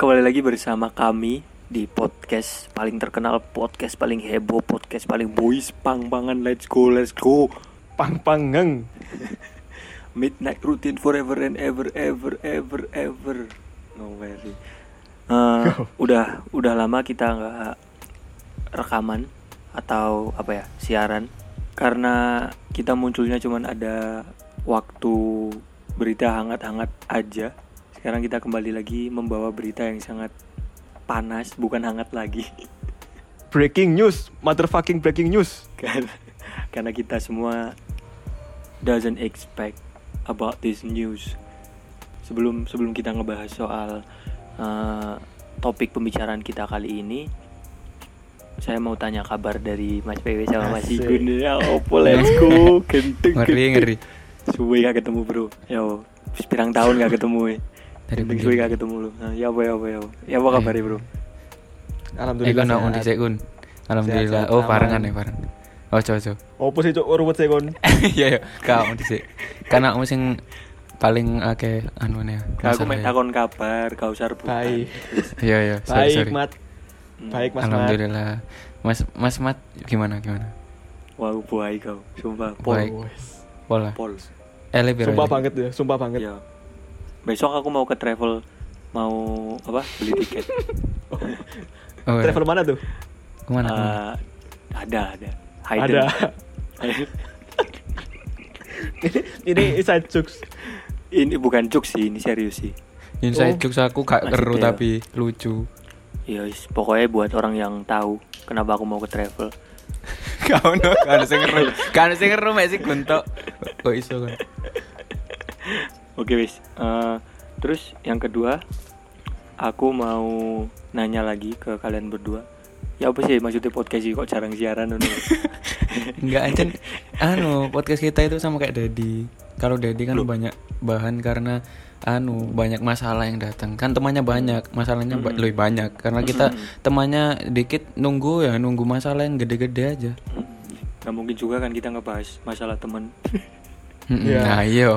Kembali lagi bersama kami di podcast paling terkenal, podcast paling heboh, podcast paling boys, pang pangan, let's go, let's go. Pang panggeng. Midnight routine forever and ever, ever, ever, ever. No very. Eh, udah udah lama kita nggak rekaman atau apa ya siaran karena kita munculnya cuman ada waktu berita hangat-hangat aja. Sekarang kita kembali lagi membawa berita yang sangat panas, bukan hangat lagi. Breaking news, motherfucking breaking news. karena karena kita semua doesn't expect about this news sebelum sebelum kita ngebahas soal uh, topik pembicaraan kita kali ini saya mau tanya kabar dari Mas PW sama Mas. Igun ya opo let's go genteng ngeri genteng. ngeri suwe gak ketemu bro yo pirang tahun gak ketemu eh Dari Genteng begini. suwe gak ketemu lu nah, ya apa ya apa ya apa ya apa kabar bro eh Alhamdulillah. gun nak sehat. dhisik gun alhamdulillah Sehat-sehat, oh barengan ya bareng ojo ojo Opo sih cuk ruwet sih kon? iya iya kau dhisik karena aku sing paling akeh anu ya aku main masalahnya. takon kabar kau usah rebutan. Baik. iya iya sorry Baik, sorry Mat. Hmm. Baik, Mas Mat. alhamdulillah mas mas mat gimana gimana wow buai kau sumpah pol Baik. Pol ele piro Sumpah banget ya, sumpah banget. Ya. Besok aku mau ke travel mau apa? Beli tiket. oh, iya. Travel mana tuh? ke mana ke mana? Eh, ada, ada. Hidden. Ada. Ini inside jokes. ini bukan jokes sih, ini serius sih. inside Oh. jokes aku gak keru ya. tapi lucu Ya, wis, pokoknya buat orang yang tahu kenapa aku mau ke travel. kau no kau sing ngeru kau sing ngeru mek guntok kok iso kan Oke, wis. Eh, terus yang kedua, aku mau nanya lagi ke kalian berdua. Ya apa sih maksudnya podcast ini kok jarang siaran? Enggak aja anu podcast kita itu sama kayak Dedi. Kalau Dedi kan Loh. banyak bahan karena anu banyak masalah yang datang. Kan temannya banyak, masalahnya ba- Mm-mm. lebih banyak karena kita Mm-mm. temannya dikit nunggu ya nunggu masalah yang gede-gede aja. Gak mungkin juga kan kita ngebahas masalah temen Mm-mm. Iya. Nah, iya.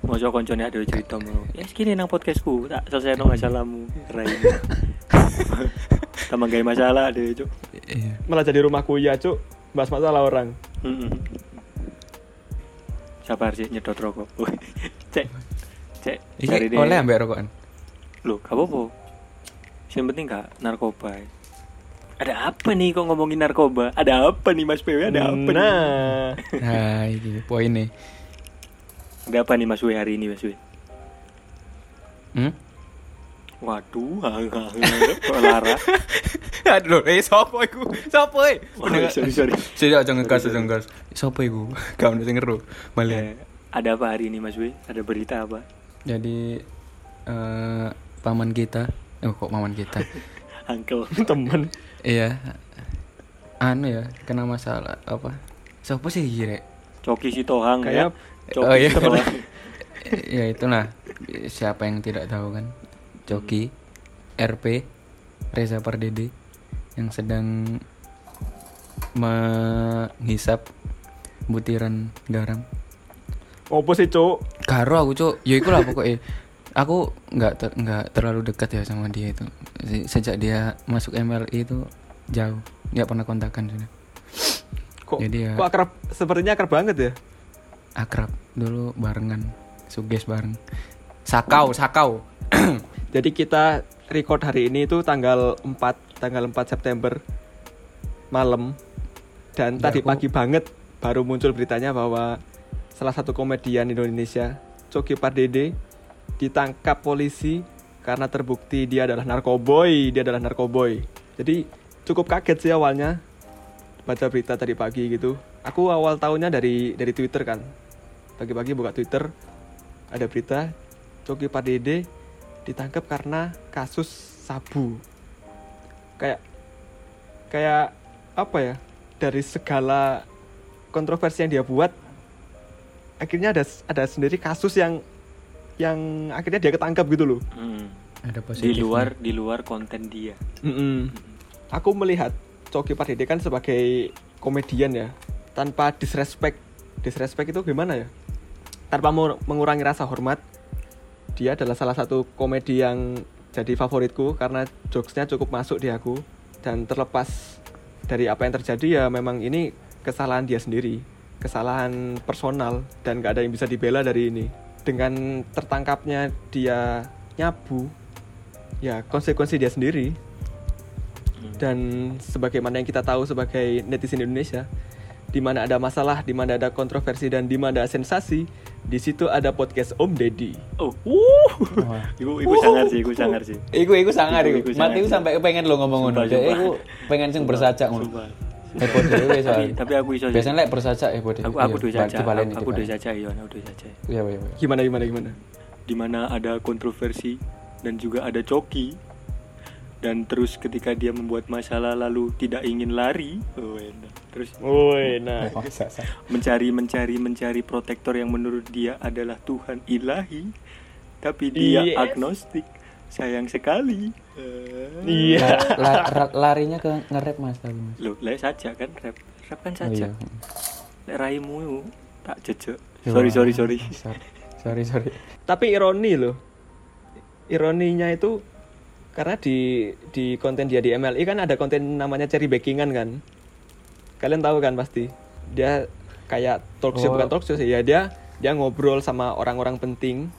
Masa koncone ada cerita mau Ya segini nang podcastku Tak selesai no masalahmu Rai Tambah gaya masalah deh cuk Iya. Malah jadi rumahku ya, Cuk. Bahas masalah orang. Mm-mm. Sabar sih nyedot rokok Cek Cek cari Iki deh oleh ambek rokokan. Loh gak apa-apa Yang penting gak narkoba Ada apa nih kok ngomongin narkoba Ada apa nih mas PW Ada apa nih Nah, Nah, iki poinnya. Ada apa nih mas W hari ini mas W Hmm? Waduh Kok lara Aduh, eh sopo iku? Sopo e? Oh, sorry sorry Sini aja ngegas aja ngegas. Sopo iku? Gak ono sing ngeru. Balik. Eh, Ada apa hari ini mas W Ada berita apa Jadi eh paman kita, oh kok paman kita? Uncle temen. iya. Anu ya, kena masalah apa? Siapa sih Gire? Coki Sitohang Kayak- ya. Coki Oh, iya. Ya itulah siapa yang tidak tahu kan? Coki, RP, Reza Pardede yang sedang menghisap butiran garam. Opo sih, Cuk? Karo aku cuk, ya iku lah pokoknya. Aku nggak ter- nggak terlalu dekat ya sama dia itu. Se- Sejak dia masuk MLI itu jauh, nggak pernah kontakan sudah. Kok Jadi ya- kok akrab sepertinya akrab banget ya? Akrab dulu barengan, suges bareng. Sakau, sakau. Jadi kita record hari ini itu tanggal 4 tanggal 4 September malam dan Ya, tadi aku- pagi banget baru muncul beritanya bahwa salah satu komedian Indonesia Coki Pardede ditangkap polisi karena terbukti dia adalah narkoboy, dia adalah narkoboy. Jadi cukup kaget sih awalnya baca berita tadi pagi gitu. Aku awal tahunnya dari dari Twitter kan. Pagi-pagi buka Twitter ada berita Coki Pardede ditangkap karena kasus sabu. Kayak kayak apa ya? Dari segala kontroversi yang dia buat akhirnya ada ada sendiri kasus yang yang akhirnya dia ketangkap gitu loh. Hmm. Ada Di luar di luar konten dia. Mm-mm. Aku melihat Coki Pardede kan sebagai komedian ya, tanpa disrespect. Disrespect itu gimana ya? Tanpa mengurangi rasa hormat, dia adalah salah satu komedi yang jadi favoritku karena jokesnya cukup masuk di aku. Dan terlepas dari apa yang terjadi ya memang ini kesalahan dia sendiri. Kesalahan personal dan gak ada yang bisa dibela dari ini. Dengan tertangkapnya dia nyabu ya konsekuensi dia sendiri. Dan sebagaimana yang kita tahu sebagai netizen Indonesia di mana ada masalah, di mana ada kontroversi dan di mana ada sensasi, di situ ada podcast Om Deddy. Oh, uh. Iku iku sangar sih, iku sangar sih. Iku iku sangar Iku- iku. Mati iku sampai pengen lo ngomong ngono. Iku pengen sing bersajak ngono. Heboh dhewe Tapi soalnya. tapi aku iso. Biasanya lek bersajak heboh dhewe. aku aku Iya, dua saja. Aku, dibaleni. saja, iya, aku dua saja. Iya, iya, iya. Gimana gimana gimana? Di mana ada kontroversi dan juga ada coki. Dan terus ketika dia membuat masalah lalu tidak ingin lari, oh, enak. terus nah. Oh, sa- mencari mencari mencari protektor yang menurut dia adalah Tuhan ilahi, tapi dia Yes. agnostik. Sayang sekali. Iya. La- la- larinya ke nge-rap Mas tapi Mas. Loh, lek saja kan rap. Rap kan Oh, saja. iya. Lek raimu tak jejek. Ya, Sorry, sorry, sorry. Sorry, sorry. sorry. Tapi ironi loh. Ironinya itu karena di di konten dia di MLI kan ada konten namanya cherry bakingan kan. Kalian tahu kan pasti. Dia kayak talk show Oh. bukan talk show sih ya dia dia ngobrol sama orang-orang penting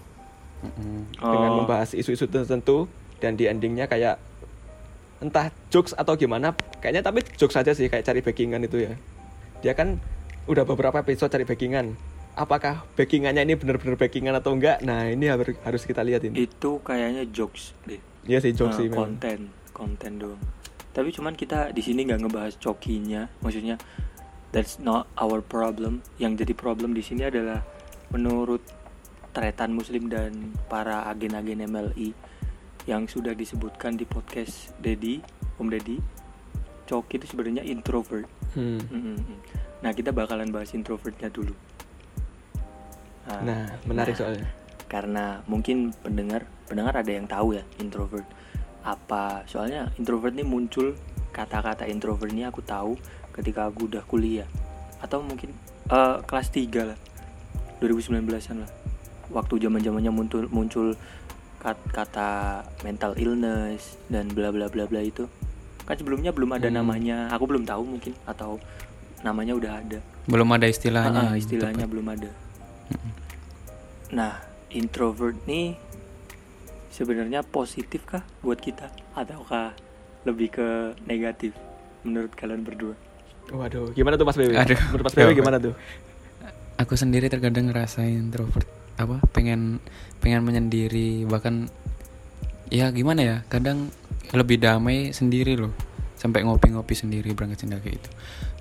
dengan Oh. membahas isu-isu tertentu dan di endingnya kayak entah jokes atau gimana kayaknya tapi jokes aja sih kayak cari backingan itu ya dia kan udah beberapa episode cari backingan apakah backingannya ini benar-benar backingan atau enggak nah ini harus kita lihat ini Itu kayaknya jokes deh. Iya sih jokes Eh, sih memang. konten, konten doang. Tapi cuman kita di sini nggak ngebahas cokinya, maksudnya that's not our problem. Yang jadi problem di sini adalah menurut tretan muslim dan para agen-agen MLI yang sudah disebutkan di podcast Dedi, Om Dedi, Coki itu sebenarnya introvert. Hmm. Nah kita bakalan bahas introvertnya dulu. Nah, menarik nah, soalnya. karena mungkin pendengar pendengar ada yang tahu ya introvert apa soalnya introvert ini muncul kata-kata introvert ini aku tahu ketika aku udah kuliah atau mungkin eh, kelas 3 lah 2019an lah waktu zaman zamannya muncul muncul kat- kata mental illness dan bla bla bla bla itu kan sebelumnya belum ada Hmm. namanya aku belum tahu mungkin atau namanya udah ada Belum ada istilahnya. Ah, ah, istilahnya tepat. belum ada. Nah, introvert nih sebenarnya positif kah buat kita ataukah lebih ke negatif menurut kalian berdua? Waduh, gimana tuh Mas Bewe? Aduh. Menurut Mas Apa? gimana tuh? Aku sendiri terkadang ngerasain introvert apa pengen pengen menyendiri bahkan ya gimana ya kadang lebih damai sendiri loh sampai ngopi-ngopi sendiri berangkat sendiri kayak gitu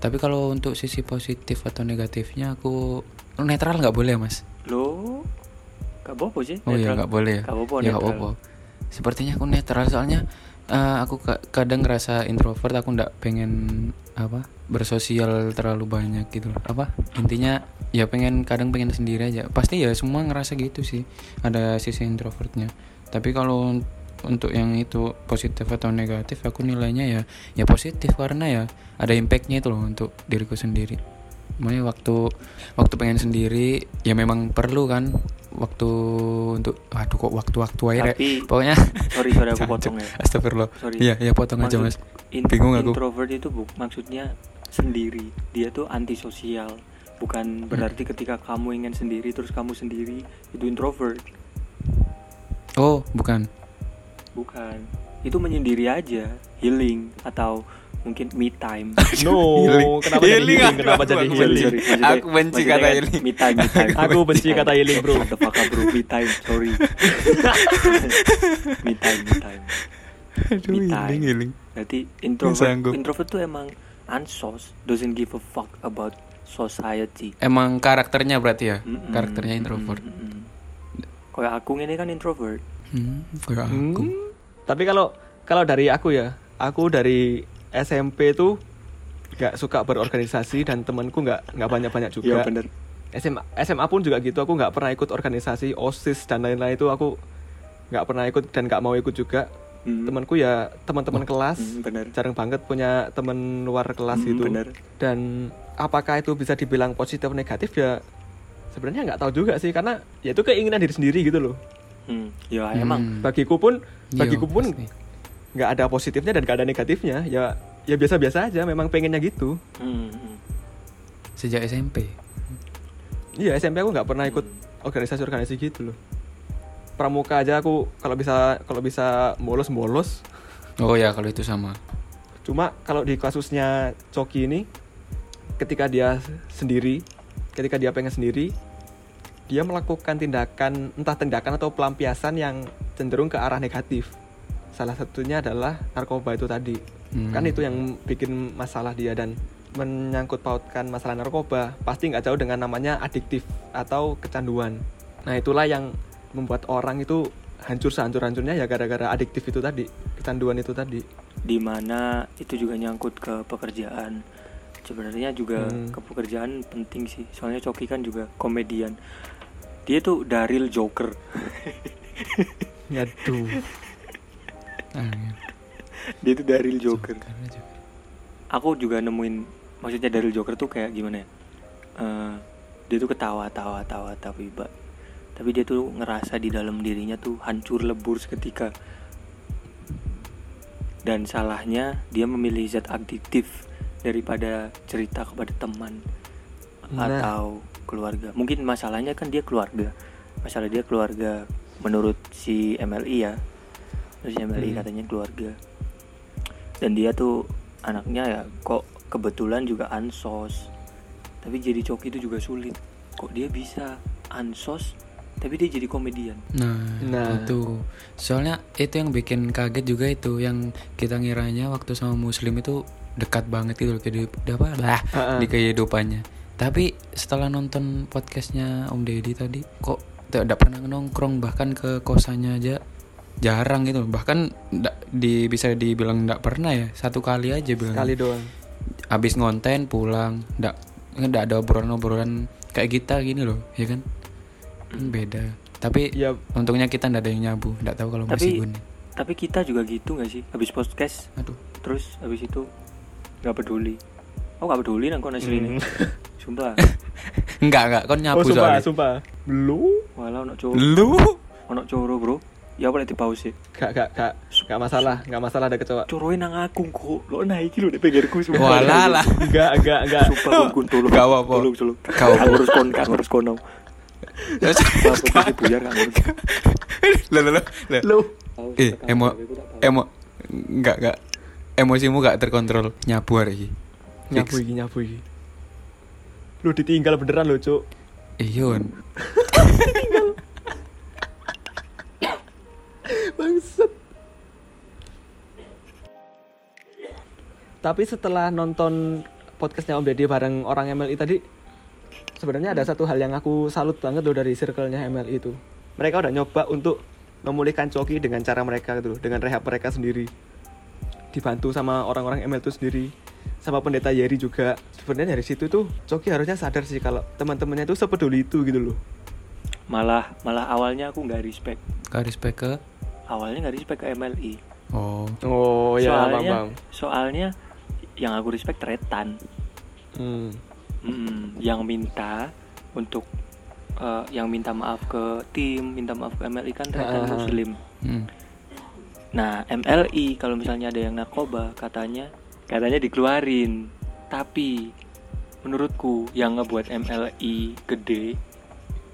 tapi kalau untuk sisi positif atau negatifnya aku netral nggak boleh mas Lo gak apa sih? oh iya nggak boleh ya? Gak apa-apa, ya netral. apa-apa. Sepertinya aku netral soalnya eh, aku ka- kadang ngerasa introvert aku nggak pengen apa bersosial terlalu banyak gitu apa? Intinya ya pengen kadang pengen sendiri aja. Pasti ya semua ngerasa gitu sih ada sisi introvertnya. Tapi kalau un- untuk yang itu positif atau negatif aku nilainya ya ya positif karena ya ada impactnya itu loh untuk diriku sendiri Makanya waktu waktu pengen sendiri ya memang perlu kan waktu untuk aduh kok waktu-waktu aja Rek. Tapi pokoknya sorry sorry aku potong ya. Astagfirullah. Sorry. Iya, iya potong aja Maksud- Mas. In- Bingung aku. Introvert itu bu maksudnya sendiri. Dia tuh antisosial. Hmm. Bukan berarti ketika kamu ingin sendiri terus kamu sendiri itu introvert. Oh, bukan. Bukan. Itu menyendiri aja, healing atau mungkin me time. No, Healing. kenapa jadi Healing, Kenapa jadi healing? Aku benci kata healing. Me time, me time. Aku benci kata healing, bro. What the fuck, bro? Me time, sorry. me time, me time. Aduh, Me time. healing, healing. Berarti introvert, sanggup. introvert tuh emang ansos, doesn't give a fuck about society. Emang karakternya berarti ya? Karakternya introvert. mm-mm. Kayak aku ini kan introvert. Hmm, kayak aku. Hmm, Tapi kalau kalau dari aku ya, aku dari SMP tuh nggak suka berorganisasi dan temanku nggak nggak banyak banyak juga. Iya bener. SMA SMA pun juga gitu. Aku nggak pernah ikut organisasi osis dan lain-lain itu aku nggak pernah ikut dan nggak mau ikut juga. Hmm. Temanku ya teman-teman kelas. Hmm, bener. Jarang banget punya teman luar kelas Hmm, gitu. bener. Dan apakah itu bisa dibilang positif atau negatif ya? Sebenarnya nggak tahu juga sih karena ya itu keinginan diri sendiri gitu loh. Hmm, ya Hmm. emang bagiku pun Iya, bagiku pun pasti. Nggak ada positifnya dan nggak ada negatifnya ya ya biasa-biasa aja memang pengennya gitu Hmm, hmm. sejak SMP. iya SMP aku nggak pernah ikut organisasi-organisasi gitu loh pramuka aja aku kalau bisa kalau bisa bolos bolos Oh ya kalau itu sama. cuma kalau di kasusnya Coki ini ketika dia sendiri ketika dia pengen sendiri dia melakukan tindakan entah tindakan atau pelampiasan yang cenderung ke arah negatif salah satunya adalah narkoba itu tadi. Hmm. kan itu yang bikin masalah dia dan menyangkut pautkan masalah narkoba pasti nggak jauh dengan namanya adiktif atau kecanduan. Nah itulah yang membuat orang itu hancur sehancur hancurnya ya gara-gara adiktif itu tadi kecanduan itu tadi. Di mana itu juga nyangkut ke pekerjaan. Sebenarnya juga Hmm. ke pekerjaan penting sih. Soalnya Coki kan juga komedian. Dia tuh Daril Joker. Yaduh. Ah, iya. dia tuh Daril Joker. Aku juga nemuin maksudnya Daril Joker tuh kayak gimana ya? Eh, dia tuh ketawa tawa tawa tapi ba- tapi dia tuh ngerasa di dalam dirinya tuh hancur lebur seketika. Dan salahnya dia memilih zat adiktif daripada cerita kepada teman Nah. atau keluarga. Mungkin masalahnya kan dia keluarga. Masalah dia keluarga menurut si MLI ya terus MLI Hmm. katanya keluarga dan dia tuh anaknya ya kok kebetulan juga ansos tapi jadi coki itu juga sulit kok dia bisa ansos tapi dia jadi komedian Nah, Nah. itu. Soalnya itu yang bikin kaget juga itu yang kita ngiranya waktu sama muslim itu dekat banget gitu loh kehidup apa lah Ha-ha. di kehidupannya. Tapi setelah nonton podcastnya Om Deddy tadi kok tidak pernah nongkrong bahkan ke kosannya aja jarang gitu. Bahkan di bisa dibilang ndak pernah ya satu kali aja bilang Sekali doang. habis ngonten pulang ndak ndak ada obrolan-obrolan kayak kita gini loh ya kan? Kan beda. Tapi Ya. untungnya kita ndak ada yang nyabu ndak tahu kalau Tapi- masih gun tapi kita juga gitu nggak sih? Habis podcast aduh. terus habis itu nggak peduli. Oh nggak peduli nang kono asli ini Hmm. sumpah. Enggak enggak Oh nyabu sumpah, soalnya. sumpah. Belum. walau ono coro. Lu? Ono coro bro ya apa di pause sih? Gak, gak, gak, gak masalah, gak masalah ada kecoa. coroin nang aku kok lo naik lo di pinggirku sumpah walah lah. Enggak, enggak, enggak. sumpah kun tolong Gak apa-apa. tolong tolong Gak ngurus kon kang ngurus kono. Apa lah, lah. Lu. eh emo emo enggak enggak. Emosimu gak terkontrol. Nyabu hari ini. Nyabu iki, nyabu iki. Lu ditinggal beneran lo, Cuk. iya Bangset. Tapi setelah nonton podcastnya Om Deddy bareng orang MLI tadi, sebenarnya ada satu hal yang aku salut banget loh dari circle-nya MLI itu. Mereka udah nyoba untuk memulihkan Coki dengan cara mereka gitu loh, dengan rehab mereka sendiri. Dibantu sama orang-orang ML itu sendiri, sama pendeta Yeri juga. Sebenarnya dari situ tuh Coki harusnya sadar sih kalau teman-temannya itu sepeduli itu gitu loh. malah malah awalnya aku nggak respect Kak respect ke awalnya nggak respect ke MLI oh Oh ya, soalnya Bang Bang. soalnya yang aku respect Retan Hmm. Mm, yang minta untuk eh, yang minta maaf ke tim minta maaf ke MLI kan Retan Ah. Muslim hmm. Nah, MLI kalau misalnya ada yang narkoba katanya katanya dikeluarin. Tapi menurutku yang ngebuat MLI gede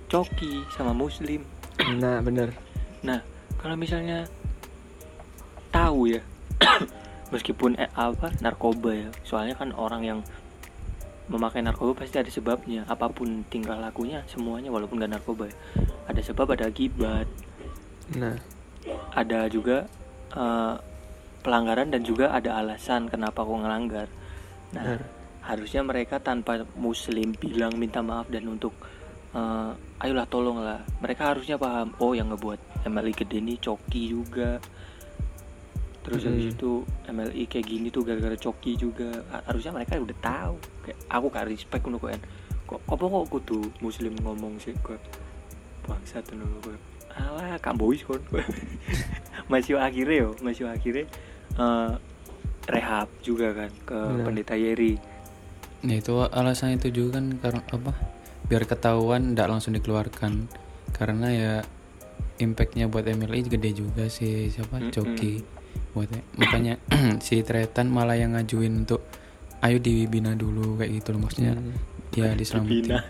Coki sama Muslim. Nah, bener. Nah, kalau misalnya tahu ya meskipun eh, apa narkoba ya. Soalnya kan orang yang memakai narkoba pasti ada sebabnya. Apa pun tingkah lakunya semuanya walaupun gak narkoba ya. Ada sebab, ada akibat. Nah, ada juga eh, pelanggaran dan juga ada alasan kenapa aku ngelanggar. Nah, bener. harusnya mereka tanpa muslim bilang minta maaf dan untuk eh, ayolah tolonglah. Mereka harusnya paham, oh yang ngebuat MLI gede nih coki juga. Terus habis Mhm. itu MLI kayak gini tuh gara-gara coki juga. Ha- Harusnya mereka udah tahu. Kayak aku gak respect kok. En. Kok apa kok kudu muslim ngomong sih kok. Bangsa tuh kok. Alah, kak boys kon. masih akhirnya yo, masih akhirnya eh, rehab juga kan ke Benar. pendeta Yeri. Nah itu alasan itu juga kan karena apa? Biar ketahuan tidak langsung dikeluarkan. Karena ya impactnya buat MLI gede juga sih. Siapa? Mm-mm. Coki buat makanya si Tretan malah yang ngajuin untuk ayo dibina dulu kayak gitu loh maksudnya. Hmm. ya diselamatin.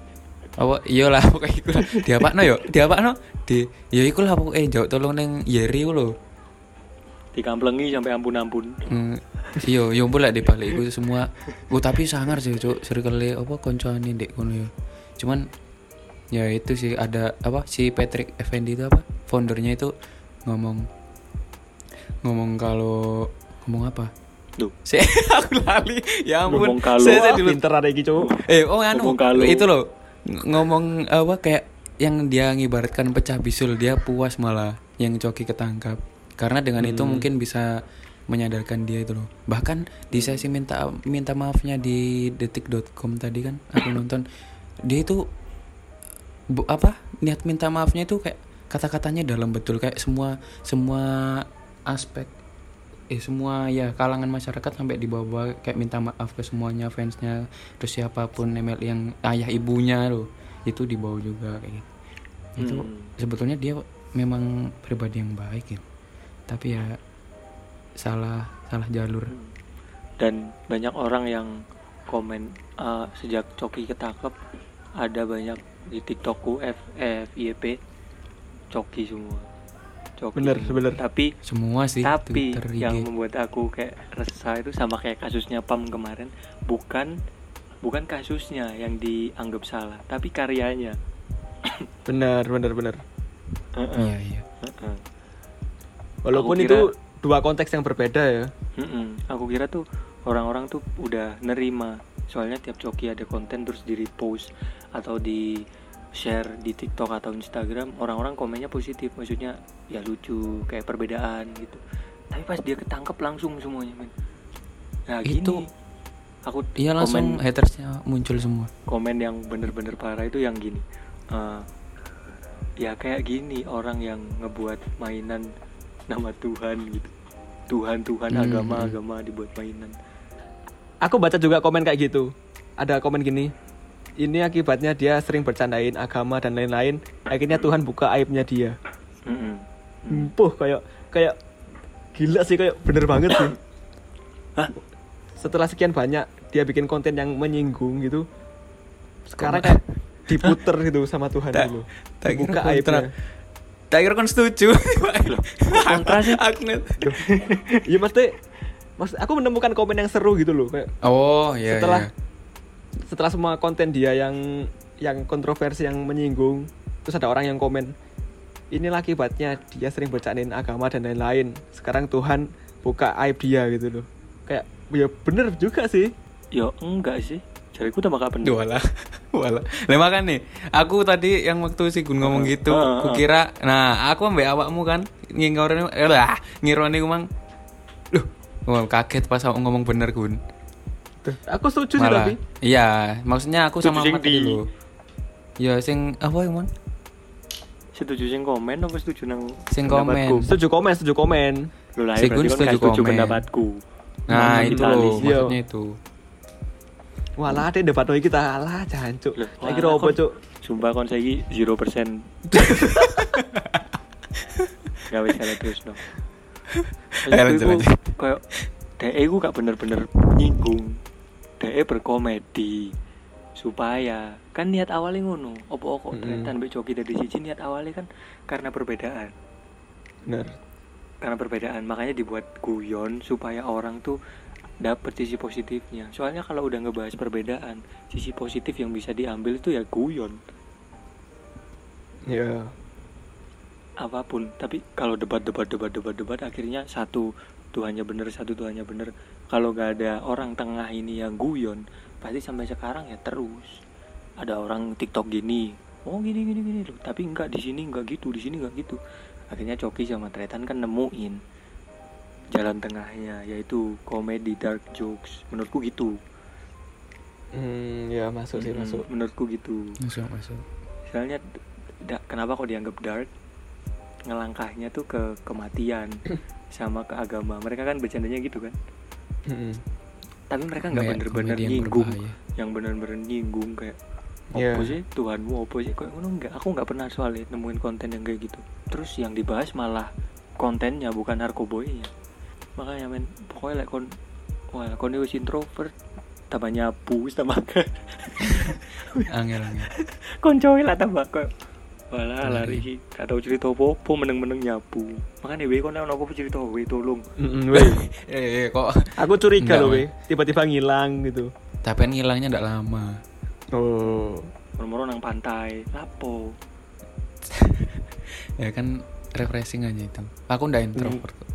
Apa? Iyalah pokoknya iku lah. Di apa no yo di apa no di ya iku lah pokoknya jauh tolong neng Yeri lho. Dikamplengi sampai. Hmm, iya yo pula di balik iku semua. Oh, tapi sangar sih cuk. Circle apa koncone dek kono yo cuman ya itu sih ada apa si Patrick Effendi itu apa? Foundernya itu ngomong ngomong kalau ngomong apa? Duh. si aku lali. Ya ampun. Ngomong kalau. Saya- saya dulu- pinter ada iki cowok eh oh anu. Ngomong kalau. itu loh. Ng- ngomong apa kayak yang dia ngibaratkan pecah bisul dia puas malah yang coki ketangkap. Karena dengan itu Hmm. mungkin bisa menyadarkan dia itu loh. Bahkan di sesi minta minta maafnya di detik.com tadi kan aku nonton dia itu bu, apa niat minta maafnya itu kayak kata-katanya dalam betul kayak semua semua aspek eh semua ya kalangan masyarakat sampai di bawah kayak minta maaf ke semuanya fansnya terus siapa pun ML yang ayah ibunya loh itu dibawa juga kayak gitu. Itu Hmm. sebetulnya dia memang pribadi yang baik ya. Tapi ya salah salah jalur. Dan banyak orang yang komen eh, sejak Coki ketangkep ada banyak di TikTokku F F YP Coki semua. Coki Bener, semua. bener. Tapi semua sih tapi Twitter, IG. yang membuat aku kayak resah itu sama kayak kasusnya Pam kemarin bukan bukan kasusnya yang dianggap salah tapi karyanya bener bener bener Heeh, iya iya heeh. walaupun Aku itu kira- dua konteks yang berbeda ya Mm-mm. aku kira tuh orang-orang tuh udah nerima soalnya tiap coki ada konten terus di repost atau di share di TikTok atau Instagram orang-orang komennya positif. Maksudnya ya lucu kayak perbedaan gitu. Tapi pas dia ketangkep langsung semuanya men. Nah gini. Itu- aku iya langsung komen hatersnya muncul semua. komen yang bener-bener parah itu yang gini. Eh, ya kayak gini orang yang ngebuat mainan nama Tuhan gitu. Tuhan Tuhan Hmm. agama agama dibuat mainan. Aku baca juga komen kayak gitu. Ada komen gini ini akibatnya dia sering bercandain agama dan lain-lain. Akhirnya Tuhan buka aibnya dia. Empuh kayak kayak gila sih kayak bener banget sih. Hah? setelah sekian banyak dia bikin konten yang menyinggung gitu. Sekarang kayak diputer gitu sama Tuhan Tak- dulu tak kira buka aibnya. tak kira kan setuju. Kontra sih? aku iya mesti mas aku menemukan komen yang seru gitu loh kayak oh iya setelah iya. Setelah semua konten dia yang yang kontroversi yang menyinggung terus ada orang yang komen inilah akibatnya dia sering bercandain agama dan lain-lain sekarang Tuhan buka aib dia gitu loh kayak ya bener juga sih ya enggak sih jariku tambah gak bener Walah, walah. Lah makan nih, aku tadi yang waktu si Gun ngomong gitu, Heeh, kukira, nah aku ambek awakmu kan ngirone eh lah, ngirone kumang. Duh, wah, kaget pas aku ngomong bener Gun. Tuh, aku setuju sih tapi iya, maksudnya aku sama Setuju Ahmad tadi di- lho. Ya sing apa emang? setuju sing komen apa setuju nang Sing komen. setuju komen setuju komen Loh lah, berarti kan setuju gak setuju komen. pendapatku Nah, itu loh, Kapitalis. Iya. maksudnya itu. walah deh debat lagi kita alah jancuk Loh, saya kira wah, apa kon- cuk sumpah kon saiki 0% gak bisa lah terus no Eh, lanjut, lanjut. kayak DE ku gak bener-bener nyinggung. DE berkomedi supaya kan niat awalnya ngono opo kok Mm-mm. Tretan mbek Joki dari siji niat awalnya kan karena perbedaan. Bener. Karena perbedaan makanya dibuat guyon supaya orang tuh dapet sisi positifnya. Soalnya kalau udah ngebahas perbedaan sisi positif yang bisa diambil itu ya guyon. Ya. Apa pun tapi kalau debat debat debat debat debat akhirnya satu Tuhannya bener satu Tuhannya bener. Kalau gak ada orang tengah ini yang guyon pasti sampai sekarang ya terus. Ada orang TikTok gini oh gini gini gini. Loh tapi enggak di sini enggak gitu di sini enggak gitu. Akhirnya Coki sama Tretan kan nemuin jalan tengahnya yaitu komedi dark jokes. Menurutku gitu. Hmm, ya masuk sih Mm, masuk. menurutku gitu. Masuk, masuk. misalnya da- kenapa kok dianggap dark ngelangkahnya tuh ke kematian sama ke agama. Mereka kan bercandanya gitu kan? Mm-mm. tapi mereka nggak bener-bener nyinggung. yang bener-bener nyinggung kayak Iya. apa sih? Tuhanmu apa sih? Kok ngono enggak aku nggak pernah soalnya nemuin konten yang kayak gitu. Terus yang dibahas malah kontennya bukan narkoboy makanya men pokoknya like kon wah kon wis introvert tambah nyapu tambah angel angel. Koncoe lah tambah kok Walah Lari. lari gak tau cerita apa-apa meneng-meneng nyapu Makanya weh kon ono apa cerita weh tolong weh. eh, eh, kok Aku curiga loh, weh. weh. Tiba-tiba ngilang gitu. tapi kan ngilangnya ndak lama Oh. Moro-moro nang pantai Lapo ya kan refreshing aja itu aku ndak introvert kok.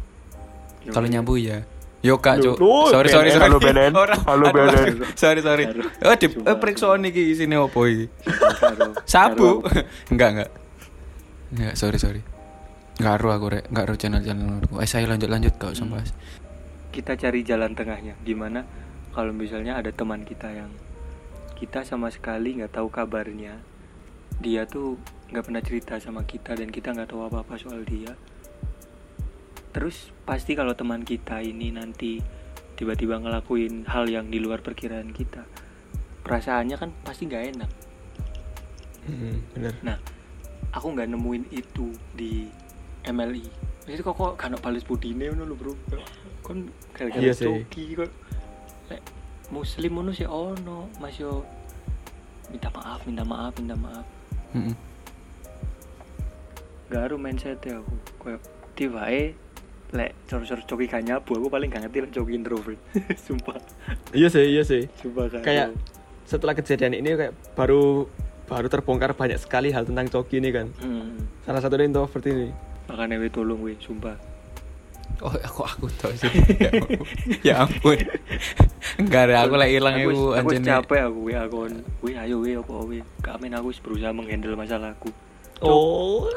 Ya kalau udah. nyabu ya Yo kak, Loh, Cuk. Sorry, sorry, sorry. halo, Benen. Halo, Benen. Sorry, sorry. Aduh. Oh, di eh, periksa iki isine opo iki? Sabu. enggak, enggak. Enggak, sorry, sorry. Enggak ru aku rek, enggak ru channel-channel aku. Eh, saya lanjut lanjut kau sampai. kita cari jalan tengahnya gimana kalau misalnya ada teman kita yang kita sama sekali nggak tahu kabarnya dia tuh nggak pernah cerita sama kita dan kita nggak tahu apa apa soal dia terus pasti kalau teman kita ini nanti tiba-tiba ngelakuin hal yang di luar perkiraan kita perasaannya kan pasti nggak enak Mm, bener. Nah, aku nggak nemuin itu di MLI. Jadi kok kok kan balas budine ngono lho, Bro. Kon gara-gara Iya coki kok lek muslim ngono sih ono, Mas yo minta maaf, minta maaf, minta maaf. Heeh. Gak aru mindset aku. Kayak tibae lek cor-cor coki gak nyabu, aku paling gak ngerti lek coki introvert. Sumpah. Iya sih, iya sih. Sumpah gak Kayak setelah kejadian ini kayak baru baru terbongkar banyak sekali hal tentang Coki ini kan. Hmm. Salah satunya introvert ini. Makanya we tolong we, sumpah. Oh, aku aku tau sih. ya, ampun. ya ampun. Enggak ada aku lagi hilang aku, aku capek aku we aku we ayo we apa we kamen aku wis berusaha menghandle masalahku Oh.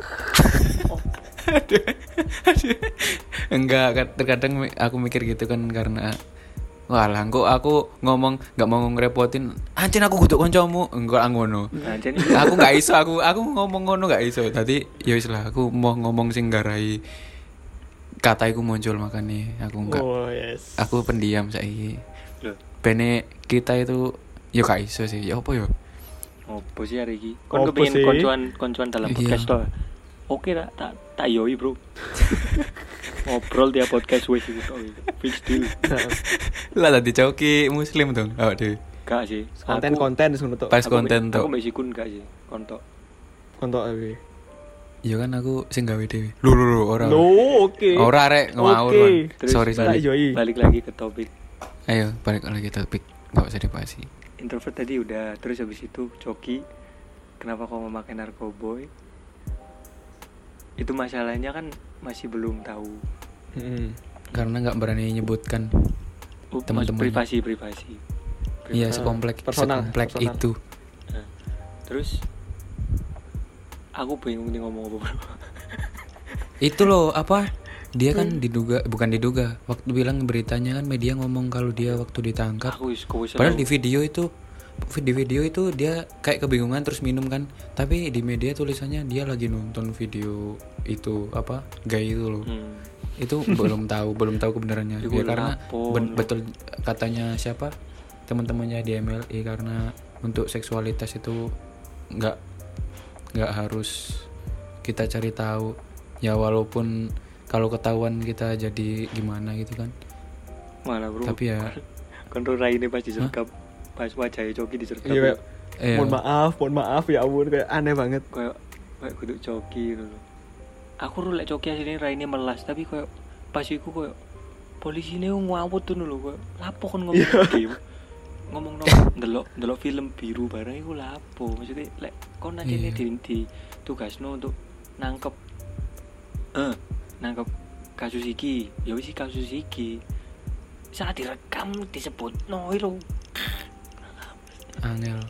Enggak, kad- terkadang aku mikir gitu kan karena Walah, kok aku ngomong nggak mau ngerepotin, anjing aku kutuk koncomu, enggak ngono. jadi aku nggak iso aku aku ngomong ngono nggak iso. Tadi ya wis lah aku mau ngomong sing garai. Kata iku muncul makanya aku nggak Oh, yes. aku pendiam saiki. Bene kita itu ya gak iso sih. Ya apa ya? Apa sih hari ini kon Apa kepengin koncoan koncoan dalam Iya. podcast oke tak tak tak yoi bro. Ngobrol dia podcast wes itu fix deal. Lah tadi coki muslim dong. Oh deh gak sih. Konten-konten sebenarnya tuh. pas aku konten aku tuh mbak sikun gak sih kontok. Kontok ae. ya kan aku sing gawe dhewe. Lu lu lu ora. No, oke. ora rek ngawur Oke. man. Terus sorry sorry. balik. Lagi ke topik. Ayo balik lagi topik. Nggak usah dibahas sih. Introvert tadi udah terus habis itu coki. Kenapa kau memakai narkoboy itu masalahnya kan masih belum tahu. Mm-mm. karena nggak berani nyebutkan Oh, Teman-temannya. mas- privasi privasi. Iya sekomplek Personal, sekomplek personal. itu. Nah, terus aku bingung nih ngomong apa bro. Itu loh apa? Dia kan diduga bukan diduga. Waktu bilang beritanya kan media ngomong kalau dia waktu ditangkap. Aku wis padahal di video itu di video itu dia kayak kebingungan terus minum kan. Tapi di media tulisannya dia lagi nonton video itu apa gay itu loh. Hmm. itu belum tahu belum tahu kebenarannya. Ya karena lapor. ben- betul katanya siapa? Teman-temannya di MLI karena untuk seksualitas itu nggak nggak harus kita cari tahu. Ya walaupun kalau ketahuan kita jadi gimana gitu kan. Mana bro. Tapi ya kontrol ini pas disergap pas wajahnya coki disergap Iya, kayak, eh, mohon maaf, mohon maaf ya ampun. Kayak aneh banget. kayak kayak kudu coki gitu loh. Aku ru lek coki asline Rai ini melas tapi kayak pas iku kayak polisi ini ngawut tuh lho kayak lapo kan ngomong game ngomong no delok delok film biru bareng iku lapo maksudnya lek kon aja Iya. di, di tugasno untuk nangkep eh nangkep kasus iki. Ya wis kasus iki. Saat direkam disebut no lo angel.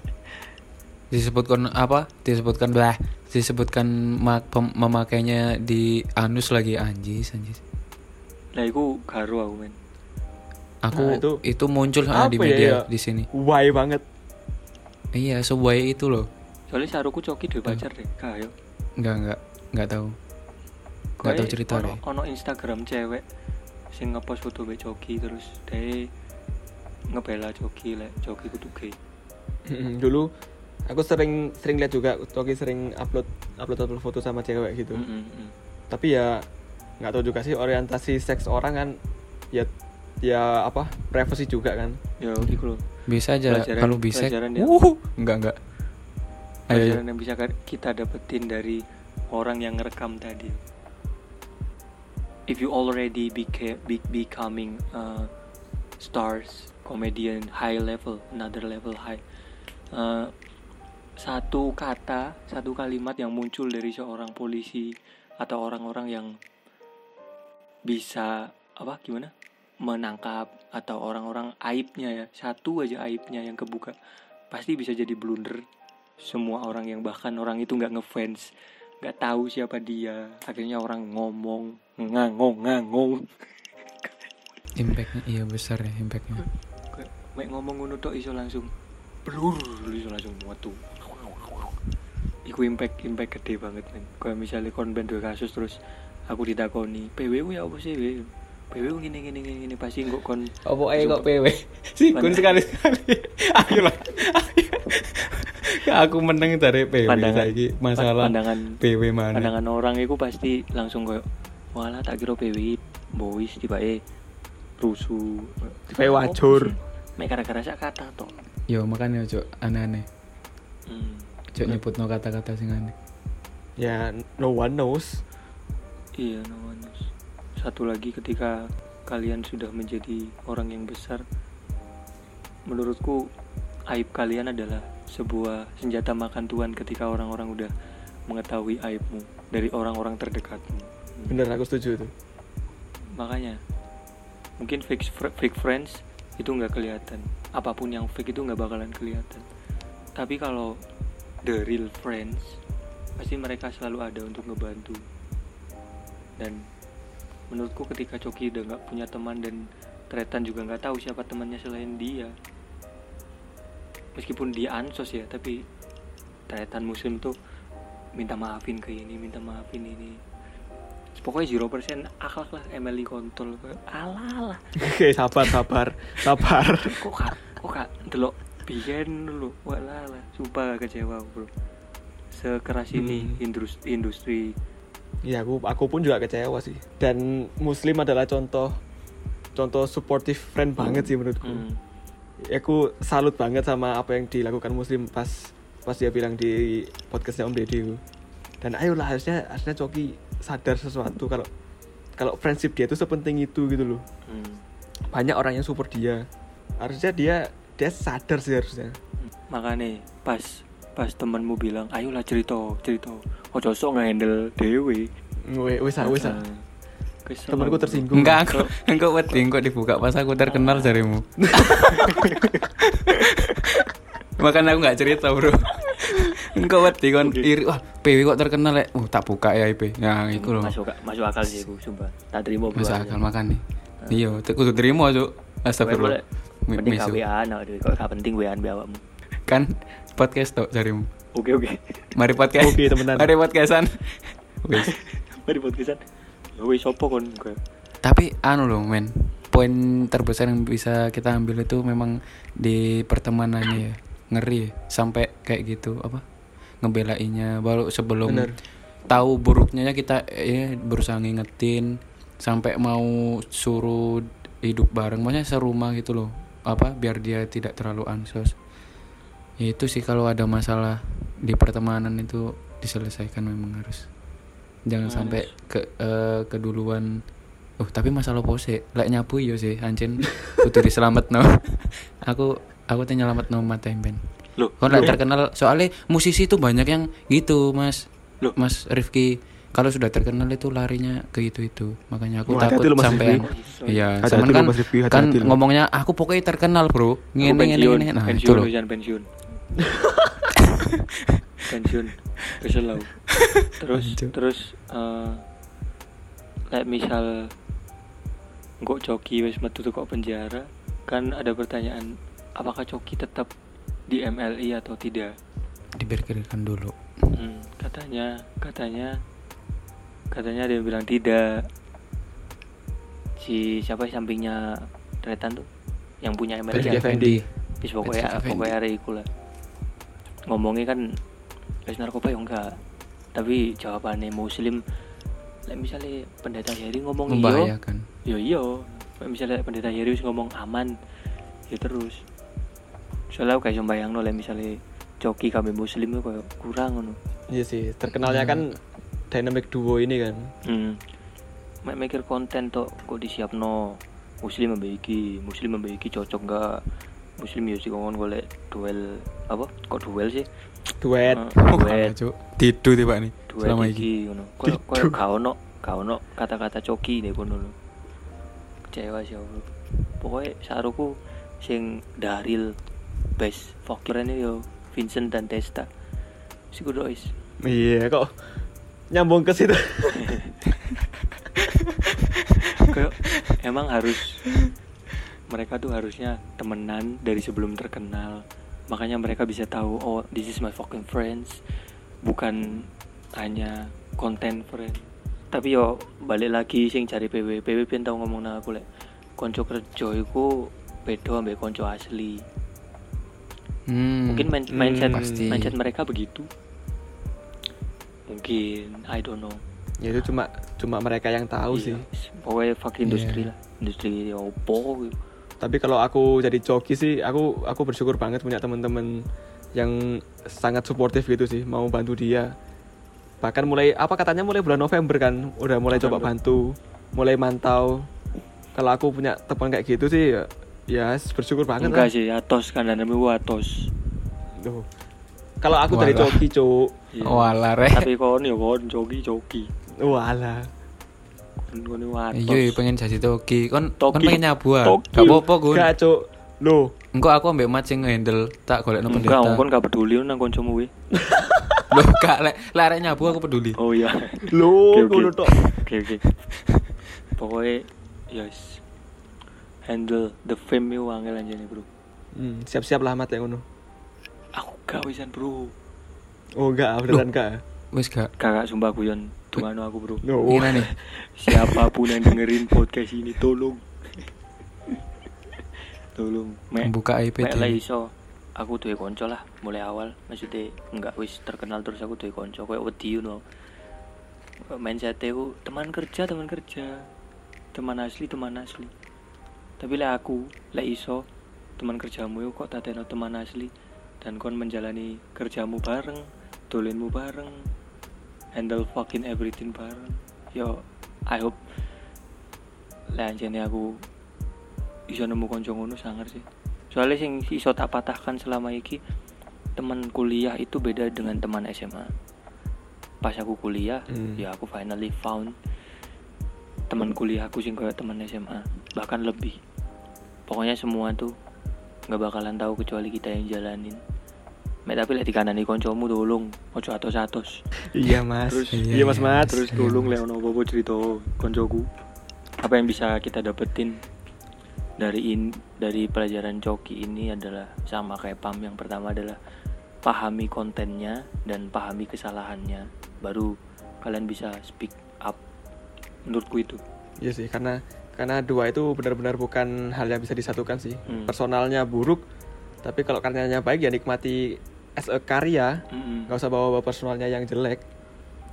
Disebutkan apa? Disebutkan bah disebutkan ma- pem- memakainya di anus lagi. Anjis anjis. Lah iku karo aku men. Aku Nah, itu, itu muncul ah, di ya, media ya? di sini. Why banget. iya sebuah itu loh. Soalnya saruku coki dua pacar deh kayo nggak nggak nggak tahu. Nggak tahu cerita ono, deh. ono Instagram cewek sing ngepost foto be coki terus deh ngebela coki lek coki kudu gay Dulu aku sering sering lihat juga Toki sering upload upload upload foto sama cewek gitu Mm, mm, mm. tapi ya nggak tahu juga sih orientasi seks orang kan ya ya apa privacy juga kan ya gitu loh bisa aja Pelajaran- kalau bisa pelajaran ya. Wuh, enggak enggak ayo, ayo. pelajaran yang bisa kita dapetin dari orang yang ngerekam tadi if you already beca- be- becoming uh, stars comedian high level another level high uh, satu kata satu kalimat yang muncul dari seorang polisi atau orang-orang yang bisa apa gimana? Menangkap atau orang-orang aibnya ya satu aja aibnya yang kebuka pasti bisa jadi blunder. Semua orang yang bahkan orang itu nggak ngefans nggak tahu siapa dia akhirnya orang ngomong ngangong ngangong. Impactnya iya besar ya impactnya. Mek ngomong ngono tok iso langsung blur iso langsung metu. Iku impact impact gede banget men. Kayak misalnya kon ben dua kasus terus aku ditakoni PWU ya apa sih PWU PWU gini gini gini gini pasti kok kon apa Coba. kok PW sikun Mana? sekali sekali. Ayo lah. Aku menang dari PW Pandangan- saiki. Masalah pandangan PW mana? pandangan orang itu pasti langsung kayak walah tak kira PWI boys tiba eh rusuh. Tiba-tiba wajur. mek gara-gara sak kata toh yo makanya cok aneh-aneh hmm. cok nyebut no kata-kata sing aneh ya no one knows Iya, no one knows. Satu lagi ketika kalian sudah menjadi orang yang besar, menurutku aib kalian adalah sebuah senjata makan tuan ketika orang-orang udah mengetahui aibmu dari orang-orang terdekatmu. bener aku setuju tuh Makanya mungkin fake fake friends itu nggak kelihatan. Apa pun yang fake itu nggak bakalan kelihatan. Tapi kalau the real friends pasti mereka selalu ada untuk ngebantu. Dan menurutku ketika Coki udah nggak punya teman dan Tretan juga nggak tahu siapa temannya selain dia. Meskipun dia ansos ya, tapi Tretan muslim tuh minta maafin ke ini, minta maafin ini. Pokoknya 0% akhlak lah Emily kontol Alah lah oke sabar sabar sabar. Kok kak Kok kak Delok Biyen dulu Walah lah Sumpah kecewa bro. Sekeras ini Hmm. industri, industri. Ya aku aku pun juga kecewa sih. Dan muslim adalah contoh contoh supportive friend banget sih menurutku. Hmm. Ya, aku salut banget sama apa yang dilakukan muslim pas pas dia bilang di podcastnya om deddy dan ayolah harusnya harusnya coki sadar sesuatu kalau kalau friendship dia itu sepenting itu gitu loh. Hmm. banyak orang yang support dia. Harusnya dia dia sadar sih harusnya. Makanya pas pas temanmu bilang ayolah cerita cerita. Ojo sok ngehandle dewe Wes wes ah, wes ah. Temanku tersinggung. Enggak aku enggak wedi kok dibuka. Pas aku terkenal jarimu. Makanya aku nggak cerita bro enggak wedi kon iri. Wah PW kok terkenal ya uh tak buka ya IP ya itu loh masuk masuk akal sih aku sumpah. Tak terima masa akal makan nih. Iya tuh kudu terima cuk. Astagfirullah. Mending misu. kawean aduh kok gak penting wean be awakmu? Kan? Podcast tok jarimu. Oke oke. Mari podcast. Oke, temenan. mari podcastan. Wis. mari podcastan. Wis sopo kon tapi anu loh men. Poin terbesar yang bisa kita ambil itu memang di pertemanannya ya. Ngeri ya. Sampai kayak gitu apa ngebelainya. Baru sebelum Bener. tahu buruknya kita ya berusaha ngingetin sampai mau suruh hidup bareng. Maksudnya serumah gitu loh. Apa biar dia tidak terlalu ansos ya itu sih kalau ada masalah di pertemanan itu diselesaikan memang harus. Jangan sampai ke eh, keduluan. Oh tapi masalah pose lek nyapu yo sih ancen kudu diselamet no aku aku teh nyelamet no mata ben Loh, lek loh. terkenal soalnya musisi itu banyak yang gitu mas Loh. mas Rifki kalau sudah terkenal itu larinya ke itu itu makanya aku hati-hati takut loh, Rifki. iya cuman loh, kan Mas Rifki, kan hati-hati loh. ngomongnya aku pokoknya terkenal bro ngene ngene pensiun, ngene nah itu pensiun, loh lu jangan pensiun. pensiun, kesel aku. Terus, terus, eh kayak misal, kok Coki wis metu kok penjara, kan ada pertanyaan, apakah Coki tetap di MLI atau tidak? dipikirkan dulu Hmm, katanya, katanya, katanya dia bilang tidak. Si siapa sampingnya Tretan tuh, yang punya MLI. Kan? Effendi. Wis pokoknya pokoknya hari iku lah. ngomongnya kan wis narkoba ya enggak tapi jawabannya muslim lek misalnya pendeta Heri ngomong iya ya iya Lek misalnya pendeta Heri wis ngomong aman ya terus soalnya aku kayak bayang lek misalnya coki kami muslim itu kayak kurang ngono. Iya sih, terkenalnya kan dynamic duo ini kan. hmm. Mek mikir konten tuh kok disiapno? Muslim membaiki muslim membaiki cocok enggak muslim ya sih ngomong golek duel apa? Kok duel sih? Duet. Oh, duet. Cuk. Tidu tiba nih duet selama ini iki. ngono. Gak ono gak ono kata-kata coki nih kono kecewa sih aku. Pokoknya saruku sing Daril best ini yo Vincent dan Testa. Si kudois Iya, kok nyambung ke situ. kayak emang harus mereka tuh harusnya temenan dari sebelum terkenal. Makanya mereka bisa tahu oh this is my fucking friends. Bukan hanya konten friend tapi yo balik lagi sing cari PW PW pengen tau ngomong nang aku lek. Konco kerja iku beda ambek konco asli Hmm, mungkin main- Hmm, mindset pasti. mindset mereka begitu mungkin I don't know ya itu cuma cuma mereka yang tahu sih. Iya, pokoknya fuck industri Iya. lah industri opo gitu. Tapi kalau aku jadi joki sih, aku aku bersyukur banget punya teman-teman yang sangat suportif gitu sih, mau bantu dia. Bahkan mulai apa katanya mulai bulan November kan, udah mulai coba November. bantu, mulai mantau. Kalau aku punya teman kayak gitu sih, ya, ya bersyukur banget enggak lah. sih atos kan dan namanya atos Duh. Kalau aku dari Walah. joki, cuk. Iya. Walah, Rek. tapi kon ya kon joki joki Walah. kon kon Iya, iya, pengen jadi toki. Kon kon Toki. pengen nyabu ah. Toki. Gak apa-apa, Gun. Gak, cuk. Loh, Engko aku ambek Mat sing handle tak golekno enggak pendeta. kon gak peduli nang koncomu we Loh, gak lek lek arek nyabu aku peduli. oh iya oke. ngono tok. oke oke pokoknya yes handle the fame itu angel aja nih bro. Hmm, siap-siap lah mat ya ngono. aku gak wisan bro. Oh enggak, beneran enggak. Wis gak. kakak sumpah guyon Tunggu aku bro. No. Gimana nih? siapa pun yang dengerin podcast ini tolong. Tolong mek. Membuka IP mek lah iso. Aku duwe konco lah mulai awal. Maksudnya enggak wis terkenal terus aku duwe konco kayak wedi you know. Mindset ku teman kerja teman kerja. Teman asli teman asli tapi lah aku lah iso teman kerjamu yuk kok tateno teman asli. Dan kon menjalani kerjamu bareng dolenmu bareng handle fucking everything bareng. Yo I hope lah anjene aku iso nemu konco ngono sangar sih. Soalnya sing iso tak patahkan selama iki teman kuliah itu beda dengan teman SMA pas aku kuliah Hmm. ya aku finally found teman kuliah aku sing kayak teman SMA bahkan lebih. Pokoknya semua tuh nggak bakalan tahu kecuali kita yang jalanin. Mek tapi lek dikanani koncomu tolong. Ojo atos-atos. Iya, Mas. Terus- iya, Mas Mat. terus Iya, tolong Mas. lek ono apa cerita koncoku. Apa yang bisa kita dapetin dari in dari pelajaran coki ini adalah sama kayak pam. Yang pertama adalah pahami kontennya dan pahami kesalahannya. Baru kalian bisa speak menurutku itu Iya sih, karena karena dua itu benar-benar bukan hal yang bisa disatukan sih. Hmm. Personalnya buruk, tapi kalau karyanya baik ya nikmati as a karya, Mm-mm. nggak usah bawa-bawa personalnya yang jelek.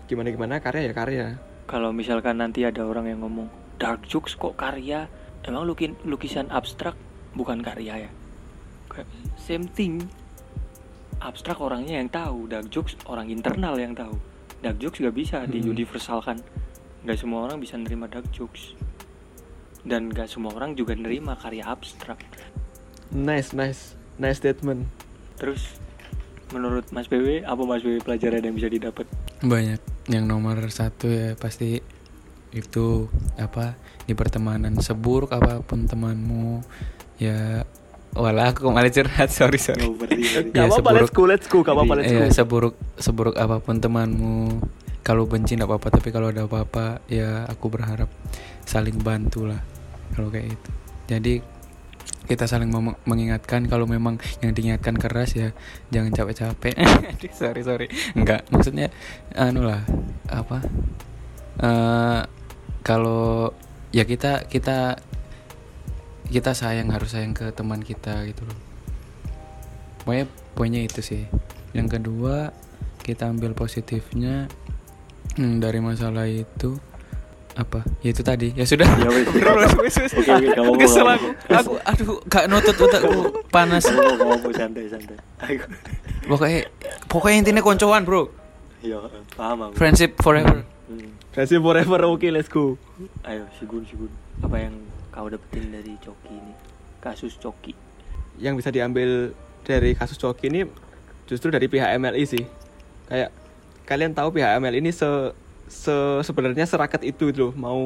Gimana gimana karya ya karya. kalau misalkan nanti ada orang yang ngomong dark jokes kok karya emang lukin lukisan abstrak bukan karya ya Kayak same thing abstrak orangnya yang tahu dark jokes orang internal yang tahu dark jokes gak bisa Hmm. diuniversalkan nggak semua orang bisa nerima dark jokes dan gak semua orang juga nerima karya abstrak Nice, nice, nice statement. terus menurut Mas PW apa Mas PW pelajaran yang bisa didapat Banyak. Yang nomor satu ya pasti itu apa di pertemanan seburuk apa pun temanmu ya walah aku malah curhat sorry sorry Nggak berarti berarti. Gak Ya, seburuk- let's go, let's go, gak apa-apa, let's go. ya seburuk seburuk apa pun temanmu kalau benci nggak apa-apa tapi kalau ada apa-apa ya aku berharap saling bantu lah kalau kayak itu jadi kita saling mengingatkan kalau memang yang diingatkan keras ya jangan capek-capek. Sorry sorry. Enggak maksudnya anu lah apa eh kalau ya kita kita kita sayang harus sayang ke teman kita gitu loh. Pokoknya poinnya itu sih. Yang kedua kita ambil positifnya hmm, dari masalah itu apa ya itu tadi ya sudah Ya wes. Wes, wes, wes. Oke, oke, kamu kesel aku aku aduh gak nutut otakku panas Kamu santai santai. Pokoknya pokoknya intinya koncoan bro Iya, paham aku. friendship forever Hmm. Friendship forever oke let's go Ayo, Sigun, Sigun. Apa yang kau dapetin dari Coki ini? Kasus Coki. yang bisa diambil dari kasus Coki ini justru dari pihak MLI sih kayak kalian tahu pihak MLI ini se, se- sebenarnya serakat itu gitu loh mau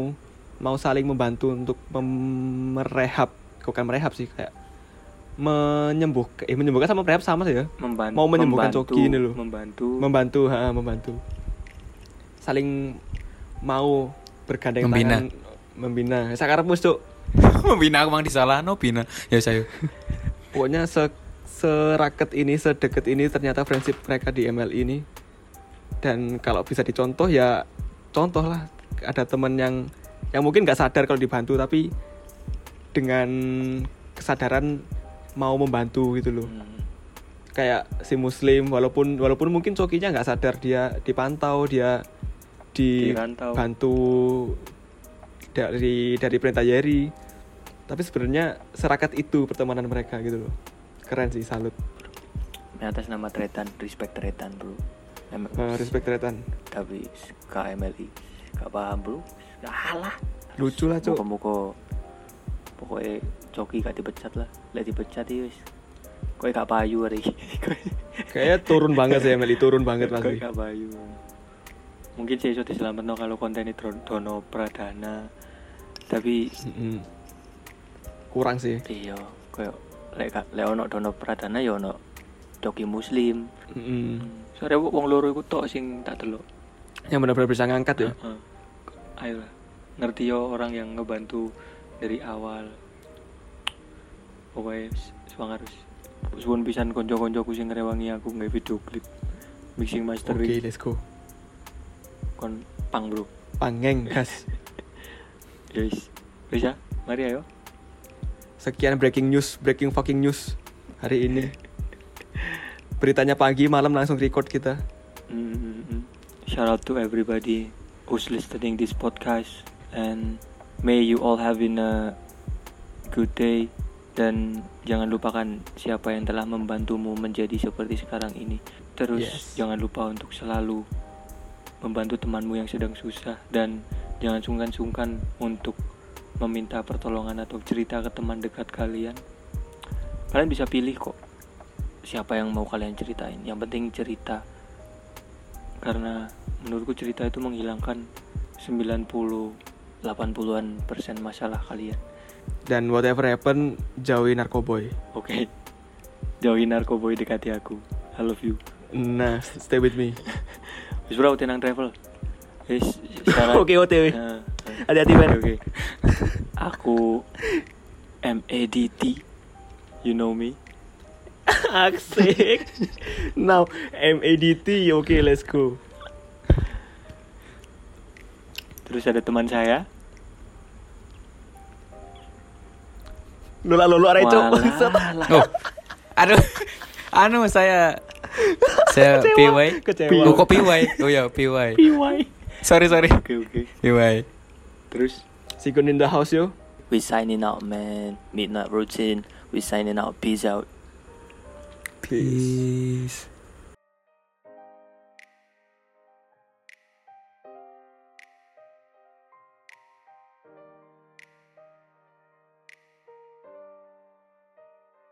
mau saling membantu untuk mem- merehab bukan merehab sih kayak menyembuhkan eh menyembuhkan sama merehab sama sih ya. Membantu, Mau menyembuhkan membantu, Coki ini loh. Membantu. membantu ha, membantu. Saling mau bergandeng Membina. tangan membina. Sekarang cuk. Bina aku mang disalah no bina. Ya saya. Pokoknya se seraket ini sedekat ini ternyata friendship mereka di ML ini dan kalau bisa dicontoh ya contoh lah. Ada teman yang yang mungkin nggak sadar kalau dibantu tapi dengan kesadaran mau membantu gitu loh. Hmm. kayak si muslim walaupun walaupun mungkin cokinya nggak sadar dia dipantau dia dibantu dari dari perintah Yeri. Tapi sebenarnya serakat itu pertemanan mereka gitu loh. Keren sih salut. Atas nama Tretan, respect Tretan, bro. Eh, respect Tretan Tapi KMLI, gak paham, bro. Alah. lucu lah cok Muka-muka pokoknya Coki gak dipecat lah. Lek dipecat ya wis. Kowe gak payu hari ini. kayaknya turun banget sih Emily turun banget pasti gak payu. Mungkin sih iso diselametno kalau kontennya Dron- Dono Pradana. Tapi Mm-mm. kurang sih iya, koyo lek lek ono Dono Pradana ya ono Coki Muslim. Mm-mm. Soalnya wong loro iku tok sing tak delok. yang benar-benar bisa ngangkat ya Heeh. Ayolah, ngerti yo orang yang ngebantu dari awal. Pokoknya s- semangat harus. Suwun pisan konco-koncoku sing ngrewangi aku nggak video klip mixing oke mastering let's go kon pang bro. pangeng gas Guys, bisa? Mari ayo. sekian breaking news breaking fucking news hari ini beritanya pagi malam langsung record kita Mm-mm. Shout out to everybody who's listening this podcast and may you all having a good day dan jangan lupakan siapa yang telah membantumu menjadi seperti sekarang ini. Terus Yes. jangan lupa untuk selalu membantu temanmu yang sedang susah dan jangan sungkan-sungkan untuk meminta pertolongan atau cerita ke teman dekat kalian. Kalian bisa pilih kok siapa yang mau kalian ceritain. Yang penting cerita karena menurutku cerita itu menghilangkan 90 80-an persen masalah kalian. dan whatever happen jauhi narkoboy Oke. Jauhi narkoboy dekati aku. I love you. nah stay with me Wis bro tenang travel. Wis. Oke, OTW. Nah, Hati-hati, men. Oke. oke. Aku MADT. You know me. Asik now MADT oke let's go Terus ada teman saya. Lula lulu cok Walah. oh aduh anu saya saya PY Kecewa. oh kok PY oh ya PY PY sorry sorry Oke oke. PY Terus Sikun in the house yo we signing out man. Midnight routine. We signing out. Peace out. Peace